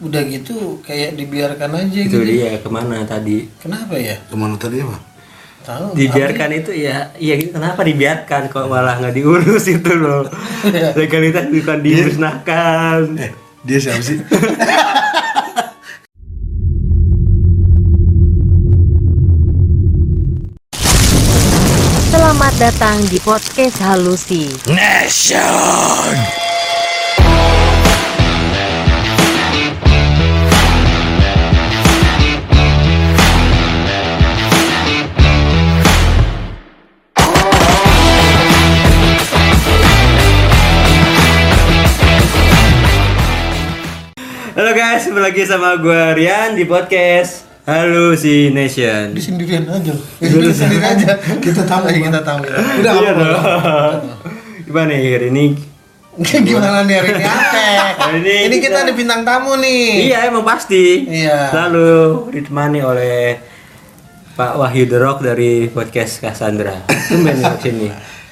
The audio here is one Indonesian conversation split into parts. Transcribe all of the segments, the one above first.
udah gitu kayak dibiarkan aja itu gitu. dia ke mana tadi Kenapa ya? Ke mana tadi apa? Tahu. dibiarkan itu ya iya gitu kenapa dibiarkan kok malah nggak diurus itu loh legalitas bukan dimusnahkan Eh, dia siapa sih? Selamat datang di podcast Halusi. Nation. Guys kembali lagi sama gue Rian di podcast Hallucination Di sendirian aja. Di sendiri aja. Kita tahu, kita tahu. Udah Iya apa? gimana nih hari ini Gimana nih hari ini ini Ini kita kita- ada bintang tamu nih. iya emang pasti Iya. selalu ditemani oleh Pak Wahyu The Rock dari podcast Cassandra tumben nih sini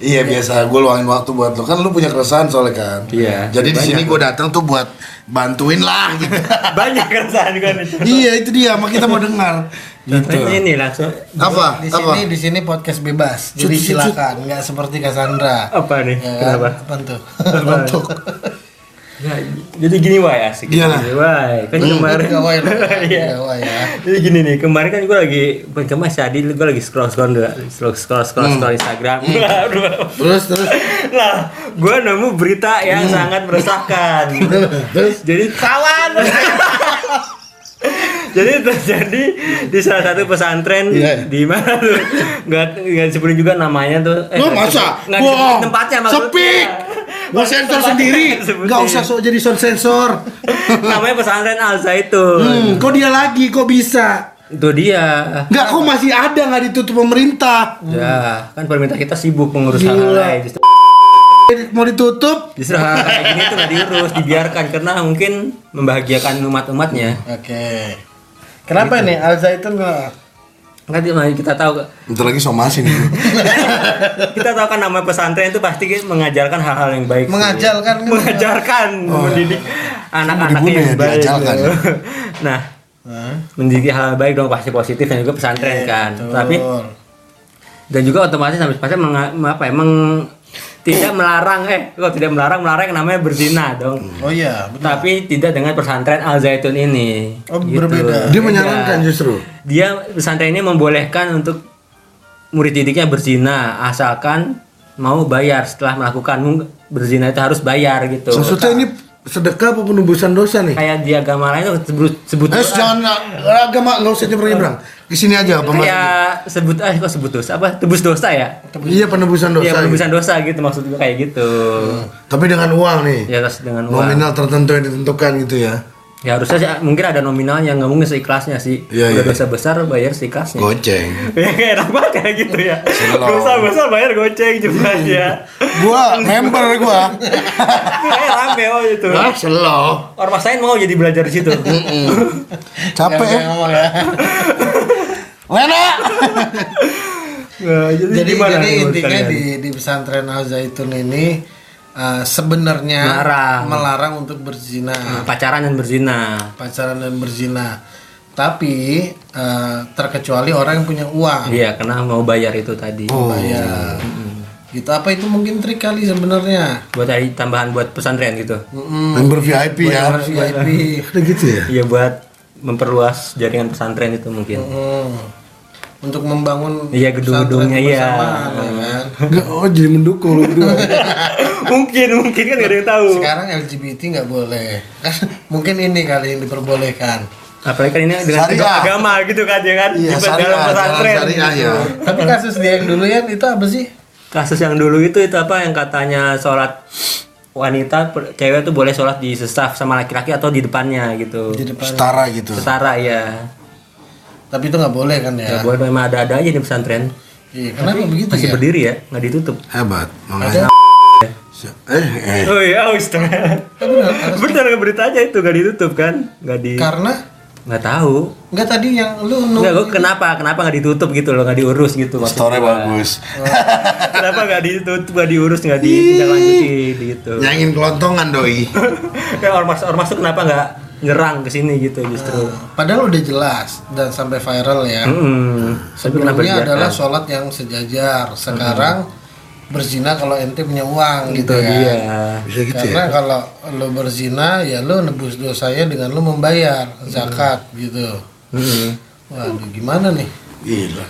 Iya biasa, gue luangin waktu buat lo kan lu punya keresahan soalnya kan. Iya. Jadi di sini gue datang tuh buat bantuin lah gitu. banyak keresahan kan itu iya itu dia, mak kita mau dengar. Gitu. Ini langsung Apa? Di Apa? sini di sini podcast bebas. Jadi silakan, nggak seperti Cassandra. apa nih Ya, kenapa Apa tuh? Bentuk. Ya, jadi gini wah asik. Gimana? Gini, Wah, kan kemarin. Gawai. Iya. Gawai ya. Jadi gini nih, kemarin kan gue lagi bukan kemarin tadi gue lagi scroll scroll scroll scroll scroll, scroll Instagram. Terus terus. nah, gue nemu berita yang sangat meresahkan. Terus Jadi kawan. Jadi terjadi di salah satu pesantren Iya. di mana tuh nggak nggak disebutin juga namanya tuh. Lu nggak masa? nggak disebutin tempatnya maksudnya. Sepik. Gua sensor sendiri. nggak usah sok jadi sound sensor. namanya pesantren Al Zaitun. Hmm, kok dia lagi? Kok bisa? Itu dia. Enggak, kok masih ada nggak ditutup pemerintah? Ya, kan pemerintah kita sibuk mengurus hal lain. Mau ditutup? justru hal kayak gini tuh nggak diurus, dibiarkan karena mungkin membahagiakan umat-umatnya. Oke. Kenapa nih Al Zaitun Kan dia- kita tahu Bentar lagi somasi nih. kita tahu kan nama pesantren itu pasti mengajarkan hal-hal yang baik. Mengajarkan kan? mengajarkan, mendidik anak-anak yang ya, baik. diajalkan ya? nah, Hah? mendidik hal baik dong pasti positif dan juga pesantren kan. Betul. Tapi dan juga otomatis sampai pesantren menga- apa ya, meng- tidak melarang eh kok tidak melarang melarang namanya berzina dong. Oh iya, benar. Tapi tidak dengan pesantren Al Zaitun ini. Gitu. Oh, berbeda. Dia menyarankan justru. Dia pesantren ini membolehkan untuk murid didiknya berzina asalkan mau bayar setelah melakukan berzina itu harus bayar gitu. Maksudnya ini sedekah apa penembusan dosa nih? Kayak di agama lain tuh sebut sebut Eh, jangan agama nggak usah nyebrang nyebrang. Di sini aja apa kayak sebut eh kok sebut dosa apa tebus dosa ya? Iya penembusan dosa. Iya gitu. penebusan dosa gitu maksud gue kayak gitu. Tapi dengan uang nih. Ya dengan uang. Nominal tertentu yang ditentukan gitu ya. Ya harusnya sih, mungkin ada nominalnya nggak mungkin seikhlasnya sih. Iya, Udah iya. dosa besar bayar seikhlasnya. Goceng. ya kayak enak banget kayak gitu ya. Slow. Dosa besar bayar goceng juga ya. Gua member gua. Kayak rame oh itu. Wah, slow. Ormas lain mau jadi belajar di situ. Capek ya. ngomong ya. Lena. Nah, jadi, jadi gimana jadi intinya di di pesantren Al Zaitun ini uh, sebenarnya Melarang. melarang untuk berzina, Nah, pacaran dan berzina. pacaran dan berzina. Tapi uh, terkecuali orang yang punya uang, Iya, karena mau bayar itu tadi. Oh. bayar. Gitu apa itu mungkin trik kali sebenarnya. Buat tadi tambahan buat pesantren gitu. Mm-mm. Member VIP ya. VIP. Gitu ya. Iya buat memperluas jaringan pesantren itu mungkin. Mm. Untuk membangun Iya, gedung-gedungnya, iya. ya kan? Enggak, oh jadi mendukung lu berdua. mungkin mungkin kan gak ada yang tahu. Sekarang LGBT nggak boleh. Kan mungkin ini kali yang diperbolehkan. Apalagi kan ini dengan Syariah. agama gitu kan ya kan. Iya, Di syariah, dalam pesantren. syariah, gitu. ya. Tapi kasus dia yang dulu ya itu apa sih? Kasus yang dulu itu itu apa yang katanya sholat wanita cewek tuh boleh sholat di sesaf sama laki-laki atau di depannya gitu. Di depan. Setara gitu. Setara ya. Tapi itu nggak boleh kan Ya ya? boleh memang ada-ada aja di pesantren. Iya, kenapa begitu Masih ya? berdiri ya, nggak ditutup. Hebat. Ada Makanya. Eh, eh. Oh iya, oh, bener. Bener nggak berita aja itu nggak ditutup kan? Nggak di, karena nggak tahu. nggak tadi yang lu Nggak, gua kenapa? Kenapa nggak ditutup gitu loh? Nggak diurus gitu? Story gua. bagus. Kenapa nggak ditutup, nggak diurus, nggak ditindaklanjuti gitu? Nyangin kelontongan doi. Kayak ormas ormas tuh kenapa nggak nyerang ke sini gitu justru. Padahal udah jelas dan sampai viral ya. Kenapa Sebelumnya adalah sholat yang sejajar. Sekarang berzina kalau ente punya uang gitu Itu ya. dia. Bisa gitu Karena ya. kalau lo berzina ya lo nebus dosanya dengan lo membayar zakat gitu. Mm-mm. Waduh gimana nih? Gila.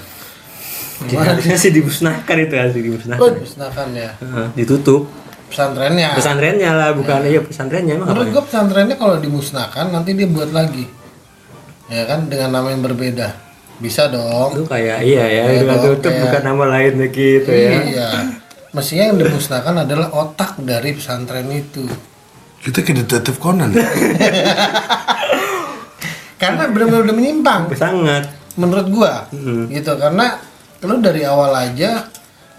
Gimana Harusnya sih dimusnahkan itu harus dimusnahkan. Oh, musnahkan ya Heeh, ditutup. Pesantrennya. Pesantrennya lah, bukan iya pesantrennya emang Menurut gue pesantrennya kalau dimusnahkan nanti dia buat lagi. Ya kan dengan nama yang berbeda. Bisa dong. Itu kayak iya ya, Kayak dengan dong, tutup kayak- bukan nama lain gitu ya. Iya. Mestinya yang dimusnahkan adalah otak dari pesantren itu. Kita ke detektif Conan. ya? Karena benar-benar udah menyimpang Sangat. menurut gua. Hmm. Gitu karena lu dari awal aja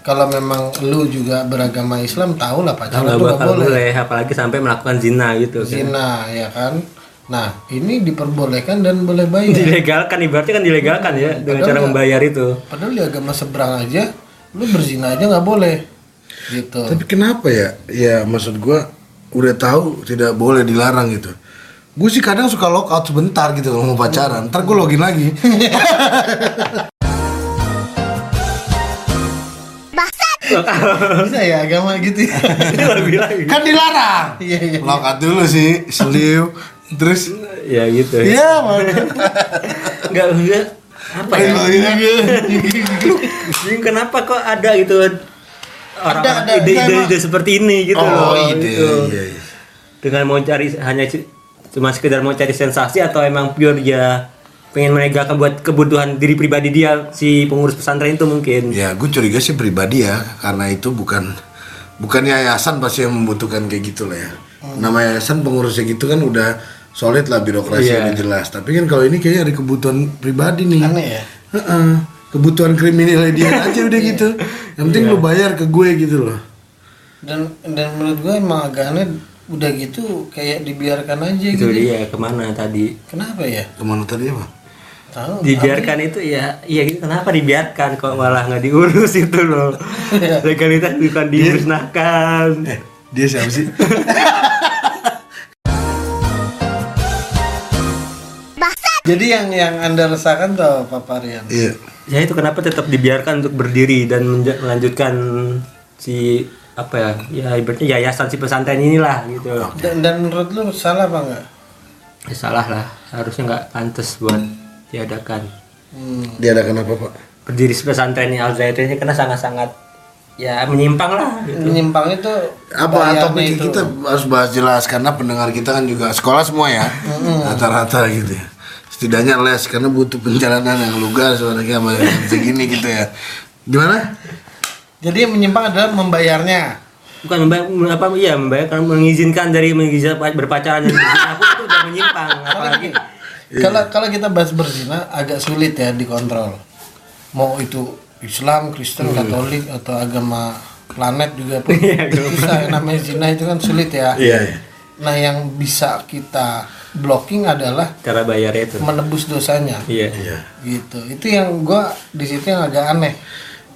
kalau memang lu juga beragama Islam tahu lah pacaran Nggak boleh. boleh, apalagi sampai melakukan zina gitu. kan. Zina ya kan. Nah, ini diperbolehkan dan boleh bayar. Dilegalkan, ibaratnya kan dilegalkan ya dengan Padahal cara nggak- membayar itu. Padahal di agama seberang aja lu berzina aja nggak boleh. Gitu. Tapi kenapa ya? Ya maksud gua udah tahu tidak boleh dilarang gitu. Gue sih kadang suka lockout sebentar gitu kalau mau pacaran. Ntar gue login lagi. Bisa ya agama gitu ya. Lebih lagi. kan dilarang. Iya iya. Lockout dulu sih, seliu. Terus Ya gitu ya. ya mana? Enggak enggak apa ya? Ini kenapa kok ada gitu orang Ada, ada. ide-ide Emang- ide seperti ini gitu Oh, loh. ide. gitu. Iya, iya. Dengan mau cari hanya cuma sekedar mau cari sensasi atau emang pure dia pengen menegakkan buat kebutuhan diri pribadi dia si pengurus pesantren itu mungkin. Ya, gue curiga sih pribadi ya, karena itu bukan bukan yayasan pasti yang membutuhkan kayak gitu lah ya. Nama yayasan pengurusnya gitu kan udah solid lah birokrasi Iya. udah jelas. Tapi kan kalau ini kayaknya ada kebutuhan pribadi nih. Aneh ya. Heeh. Kebutuhan kriminal dia aja udah gitu. Yang penting lu bayar ke gue gitu loh. Dan dan menurut gue emang agak aneh udah gitu kayak dibiarkan aja Itu gitu. dia ke mana tadi? Kenapa ya? Ke mana tadi apa? Tahu. Dibiarkan itu ya, iya gitu kenapa dibiarkan kok malah nggak diurus itu loh. Legalitas bukan dimusnahkan. Eh, dia siapa sih? Jadi yang yang anda resahkan tuh Pak Parian. Iya. Ya itu kenapa tetap dibiarkan untuk berdiri dan melanjutkan si apa ya ya ibaratnya yayasan si pesantren inilah gitu Dan, dan menurut lu salah apa enggak? ya, salah lah harusnya nggak pantas buat diadakan Hmm. Dia ada kenapa, Pak? berdiri pesantren Al Zaitun ini karena sangat-sangat ya menyimpang lah gitu. Menyimpang itu Apa topik itu. kita harus bahas jelas karena pendengar kita kan juga sekolah semua ya. Rata-rata gitu ya. Setidaknya les karena butuh perjalanan yang lugas sama yang segini gitu ya. Gimana? Jadi menyimpang adalah membayarnya. bukan membayar apa iya membayar karena mengizinkan dari mengizinkan berpacaran dan pun itu udah menyimpang apalagi Kalau kalau kita bahas berzina agak sulit ya dikontrol. Mau itu Islam, Kristen, Katolik atau agama planet juga pun bisa. Yang namanya zina itu kan sulit ya. Iya. Nah yang bisa kita blocking adalah cara bayarnya itu menebus dosanya. iya Iya. Gitu. Itu yang gua di situ yang agak aneh.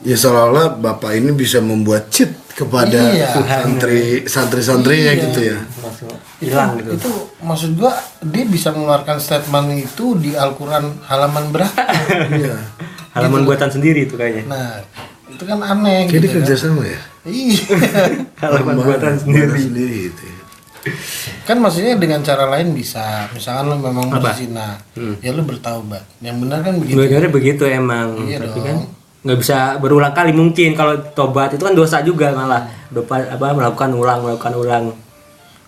Ya seolah-olah bapak ini bisa membuat cheat kepada Iya. santri santri-santrinya gitu ya. hilang gitu Itu maksud gua dia bisa mengeluarkan statement itu di Al-Qur'an halaman berapa? Iya. halaman buatan sendiri itu kayaknya Nah, itu kan aneh Kayak dia gitu kan. kerja sama ya. Iya. halaman buatan Buatan sendiri sendiri gitu ya. kan maksudnya dengan cara lain bisa. Misalkan lu memang berzina, ya lu bertaubat. Yang benar kan begitu. Sebenarnya begitu emang, Iya tapi dong. kan nggak bisa berulang kali mungkin kalau tobat itu kan dosa juga malah dopa apa melakukan ulang melakukan ulang.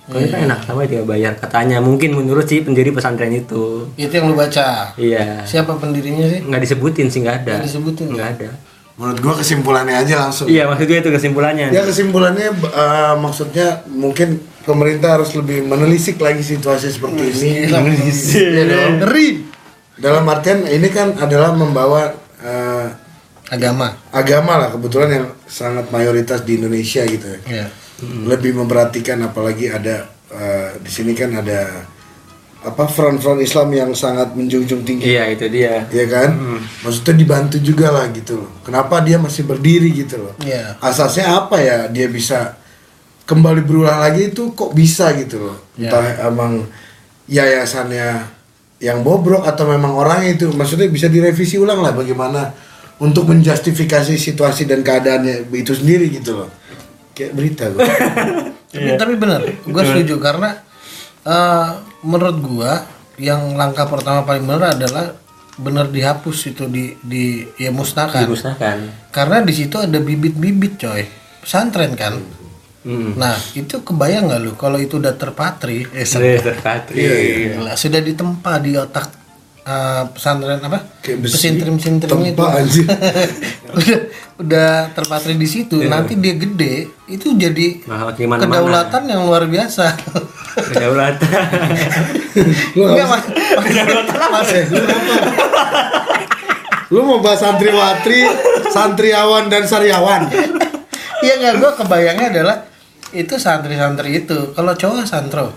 Kalau ini kan enak sama dia bayar katanya mungkin menurut si pendiri pesantren itu. Itu yang lu baca. Iya. Siapa pendirinya sih? Nggak disebutin sih nggak ada. Nggak disebutin. Nggak ada. Menurut gua kesimpulannya aja langsung. Iya maksudnya itu kesimpulannya. Ya kesimpulannya eh, maksudnya mungkin pemerintah harus lebih menelisik lagi situasi seperti ini. Iya dong. Ngeri. Dalam artian ini kan adalah membawa Agama. agama lah kebetulan yang sangat mayoritas di Indonesia gitu ya. Iya. Lebih memperhatikan apalagi ada eh, di sini kan ada apa front-front Islam yang sangat menjunjung tinggi Iya itu dia. ya kan maksudnya dibantu juga lah gitu loh kenapa dia masih berdiri gitu loh Iya. asasnya apa ya dia bisa kembali berulang lagi itu kok bisa gitu loh Ya. entah emang yayasannya yang bobrok atau memang orang itu maksudnya bisa direvisi ulang lah bagaimana untuk menjustifikasi situasi dan keadaannya itu sendiri gitu loh. Kayak berita gue tapi, tapi benar gue setuju karena eh, menurut gue yang langkah pertama paling benar adalah benar dihapus itu di di ya musnahkan. Dimusnahkan. Karena di situ ada bibit-bibit coy. Pesantren kan? Hmm. nah itu kebayang nggak lu kalau itu udah terpatri? Eh, Iya, terpatri. Gila, sudah ditempa di otak eh, pesantren apa? Kayak besi, pesintrim-sintrim itu. anjir. udah udah terpatri di situ. Nanti dia gede itu jadi gimana kedaulatan yang luar biasa. Kedaulatan. Lu Enggak? Mas. Mas. Eh, lu mau bahas santriwatri santriawan dan sariawan? Iya nggak gue kebayangnya adalah itu santri-santri itu. Kalau cowok santro,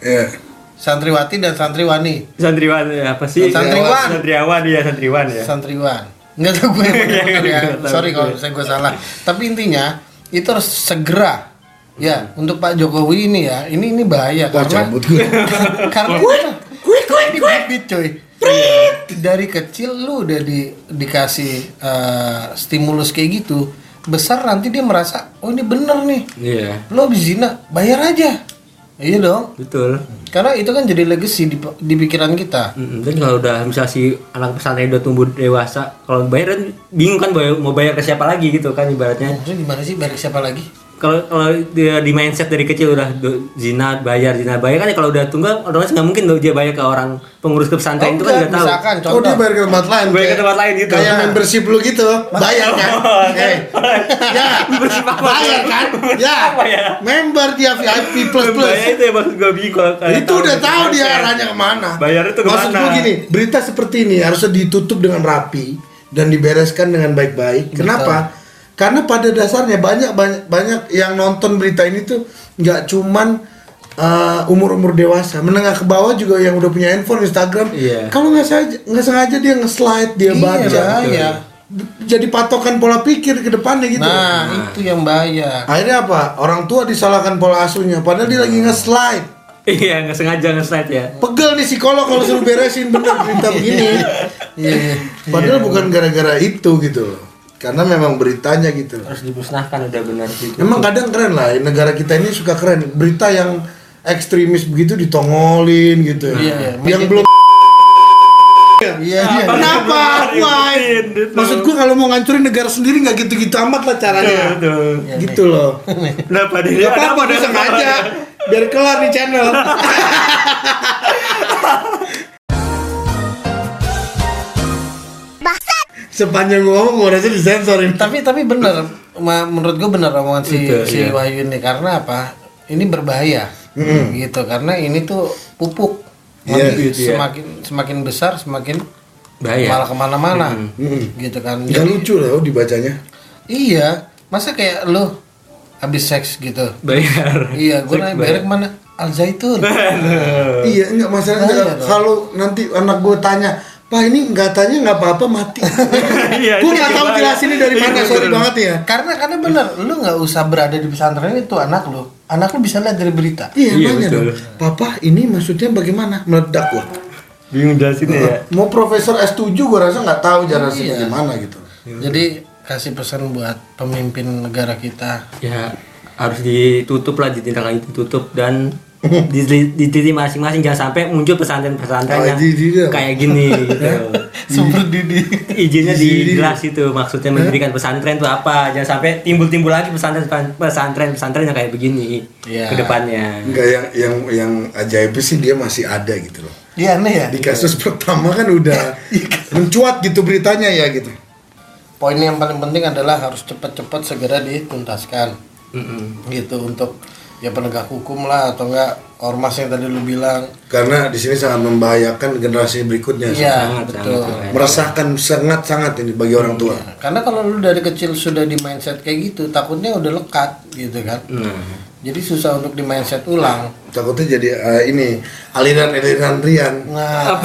ya santriwati dan santriwani, santriwan ya, apa sih Santriwan. santriawan ya santriwan ya santriwan. Nggak tahu gue yang bener ya. Sorry kalau saya gue salah. Tapi intinya itu harus segera ya untuk Pak Jokowi ini ya. Ini ini bahaya Wah, karena cabut gue. karena ini bibit coy. Dari kecil lu udah di, dikasih eh, stimulus kayak gitu, besar nanti dia merasa oh ini bener nih. iya lo habis zina bayar aja iya dong. Betul. Karena itu kan jadi legacy di, di pikiran kita. Mm, Dan kalau udah misal si anak pesantren udah tumbuh dewasa, kalau bayar kan bingung kan mau bayar ke siapa lagi gitu kan ibaratnya. maksudnya gimana sih? Bayar siapa lagi Kalau kalau dia di mindset dari kecil udah do- zina bayar zina bayar kan ya kalau udah tunggal otomatis nggak mungkin dong dia bayar ke orang pengurus ke pesantren itu kan nggak tahu. misalkan oh dia bayar ke tempat lain Bayar ke tempat lain gitu. kayak Nah. membership lu gitu bayar kan Eh, ya bayar kan ya Apa ya? member dia VIP plus plus Bayar itu ya maksud gue bingung itu udah tahu dia kan. arahnya ke mana Bayar itu maksud ke mana? gue gini berita seperti ini harusnya ditutup dengan rapi dan dibereskan dengan baik-baik kenapa karena pada dasarnya banyak banyak banyak yang nonton berita ini tuh nggak cuman uh, umur-umur dewasa. Menengah ke bawah juga yang udah punya handphone Instagram. Iya. kalau nggak sengaja nggak sengaja dia nge-slide dia Iya, baca bahaya. jadi patokan pola pikir ke depannya gitu. Nah itu yang bahaya. Akhirnya apa? Orang tua disalahkan pola asuhnya padahal dia lagi nge-slide. Iya nggak sengaja nge-slide ya. pegel nih psikolog kalau suruh beresin bener berita begini. Iya. Iya. padahal bukan gara-gara itu gitu karena memang beritanya gitu loh. Harus dimusnahkan udah benar gitu. emang kadang keren lah negara kita ini suka keren berita yang ekstremis begitu ditongolin gitu Iya, iya. yang belum iya iya kenapa why maksud gua kalau mau ngancurin negara sendiri nggak gitu-gitu amat lah caranya Betul. gitu loh Kenapa dia? Gak apa-apa, gue sengaja biar kelar di channel. Sepanjang gua ngomong, gua rasa disensorin. tapi tapi bener Ma- menurut gue bener omongan si Betul, si iya. Wahyu ini karena apa ini berbahaya gitu karena ini tuh pupuk Iya, Nanti gitu ya. semakin semakin besar semakin Bahaya. malah ke mana-mana gitu kan Gak lucu loh dibacanya. Iya, masa kayak lu habis seks gitu. Bayar. Iya, gue nanya bayar ke mana? Al Zaitun. Iya, enggak masalah Bahaya enggak. dong. Kalau nanti anak gua tanya, Pak ini nggak tanya nggak apa-apa mati. Iya, gua itu nggak tahu bahaya. jelasinnya dari mana, Iya, sorry betul. banget ya. karena karena bener, lu nggak usah berada di pesantren itu anak lu. Anak lu bisa lihat dari berita. Iya, Iya, betul. dong. Papa ini maksudnya bagaimana? Meledak gua. Bingung jelasinnya ya. Mau profesor S7 gua rasa nggak tahu jelasin Iya. bagaimana gitu. Jadi kasih pesan buat pemimpin negara kita. Ya harus ditutup lah ditindaklanjuti ditutup dan di, di, di titik masing-masing jangan sampai muncul pesantren-pesantren Oh, yang kayak gini gitu. Sumber Didi. Izinnya Di- jelas itu maksudnya mendirikan pesantren itu apa jangan sampai timbul-timbul lagi pesantren pesantren pesantren yang kayak begini Iya. ke depannya. Enggak yang yang yang ajaib sih dia masih ada gitu loh. Iya aneh ya. Di kasus pertama kan udah mencuat gitu beritanya ya gitu. Poin yang paling penting adalah harus cepat-cepat segera dituntaskan. Mm-mm. Gitu untuk ya penegak hukum lah atau enggak ormas yang tadi lu bilang. Karena di sini sangat membahayakan generasi berikutnya. Iya, sangat, betul. sangat. Meresahkan sangat-sangat ini bagi orang tua. Karena kalau lu dari kecil sudah di mindset kayak gitu, takutnya udah lekat gitu kan. Nah, Jadi susah untuk di mindset ulang. Takutnya jadi eh, ini aliran-aliran Rian Nah,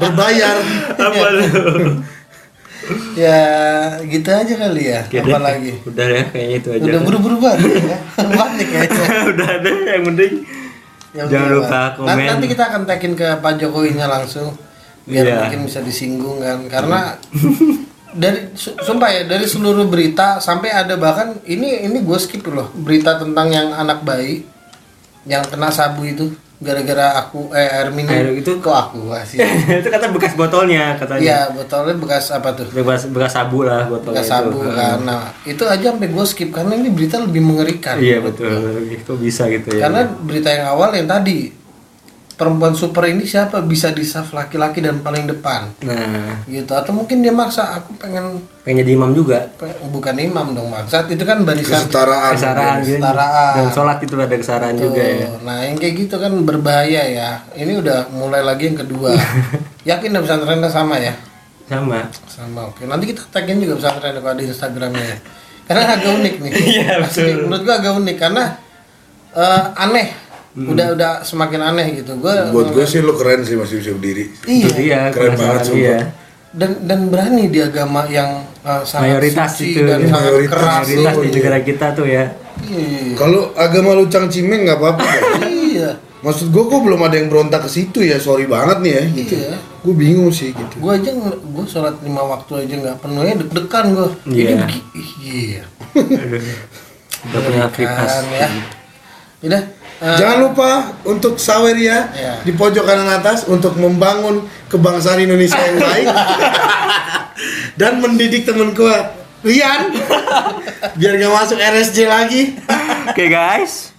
berbayar. apa? Ya gitu aja kali ya. Oke deh. Apa lagi? Udah ya kayaknya itu aja. Udah buru-buru banget ya. Panik kayaknya. Udah deh yang penting Ya Jangan lupa Pak. komen. Nanti, nanti kita akan tagin ke Pak Jokowinya langsung biar Iya. mungkin bisa disinggung kan karena dari su- sumpah ya dari seluruh berita sampai ada bahkan ini ini gue skip loh berita tentang yang anak bayi yang kena sabu itu gara-gara aku eh air minum Air itu- kok aku sih itu kata bekas botolnya katanya. iya botolnya bekas apa tuh Bekas bekas sabu lah botolnya bekas itu. sabu kan nah itu aja sampai gue skip karena ini berita lebih mengerikan Iya betul. Itu bisa gitu ya. Karena berita yang awal yang tadi perempuan super ini siapa bisa di saf laki-laki dan paling depan nah, gitu atau mungkin dia maksa aku pengen pengen jadi imam juga. pe- bukan imam dong maksud itu kan barisan kesetaraan Kesaran gitu. Kesetaraan. Dan sholat itu ada kesaran Tuh, juga ya. nah yang kayak gitu kan berbahaya ya ini udah mulai lagi yang kedua yakin dah pesantrennya sama ya Sama. sama oke nanti kita tagin juga pesantren kalau di instagramnya ya. karena agak unik nih Iya, betul. menurut gua agak unik karena eh, aneh udah udah semakin aneh gitu gua buat gue sih lo keren sih masih bisa berdiri Itu iya dia Keren banget, dia. dan dan berani di agama yang eh, sangat Mayoritas suci itu, dan ya. sangat Mayoritas. keras Mayoritas di iya. negara kita tuh ya. iya kalau agama lu cangcimeng nggak apa-apa iya maksud gue kok belum ada yang berontak ke situ ya sorry banget nih ya gitu Iya. gue bingung sih gitu gua aja gue sholat lima waktu aja nggak penuhnya deg-degan gua Iya. iya Udah punya ya udah eh, Jangan lupa untuk sawer ya Iya. di pojok kanan atas untuk membangun kebangsaan Indonesia yang baik dan mendidik temen gue Rian biar gak masuk RSJ lagi. Oke guys.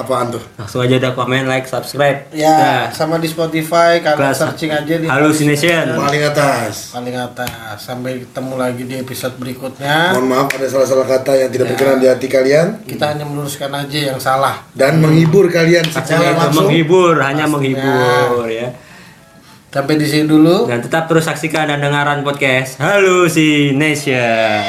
Apaan tuh? Langsung aja udah komen, like, subscribe. ya Nah, sama di Spotify kalian searching aja di Hallucination. Paling atas. paling atas sampai ketemu lagi di episode berikutnya Mohon maaf ada salah-salah kata yang tidak berkenan di hati kalian kita hanya meluruskan aja yang salah dan menghibur kalian Pastinya secara langsung. menghibur, hanya menghibur ya. sampai di sini dulu Dan tetap terus saksikan dan dengaran podcast Hallucination.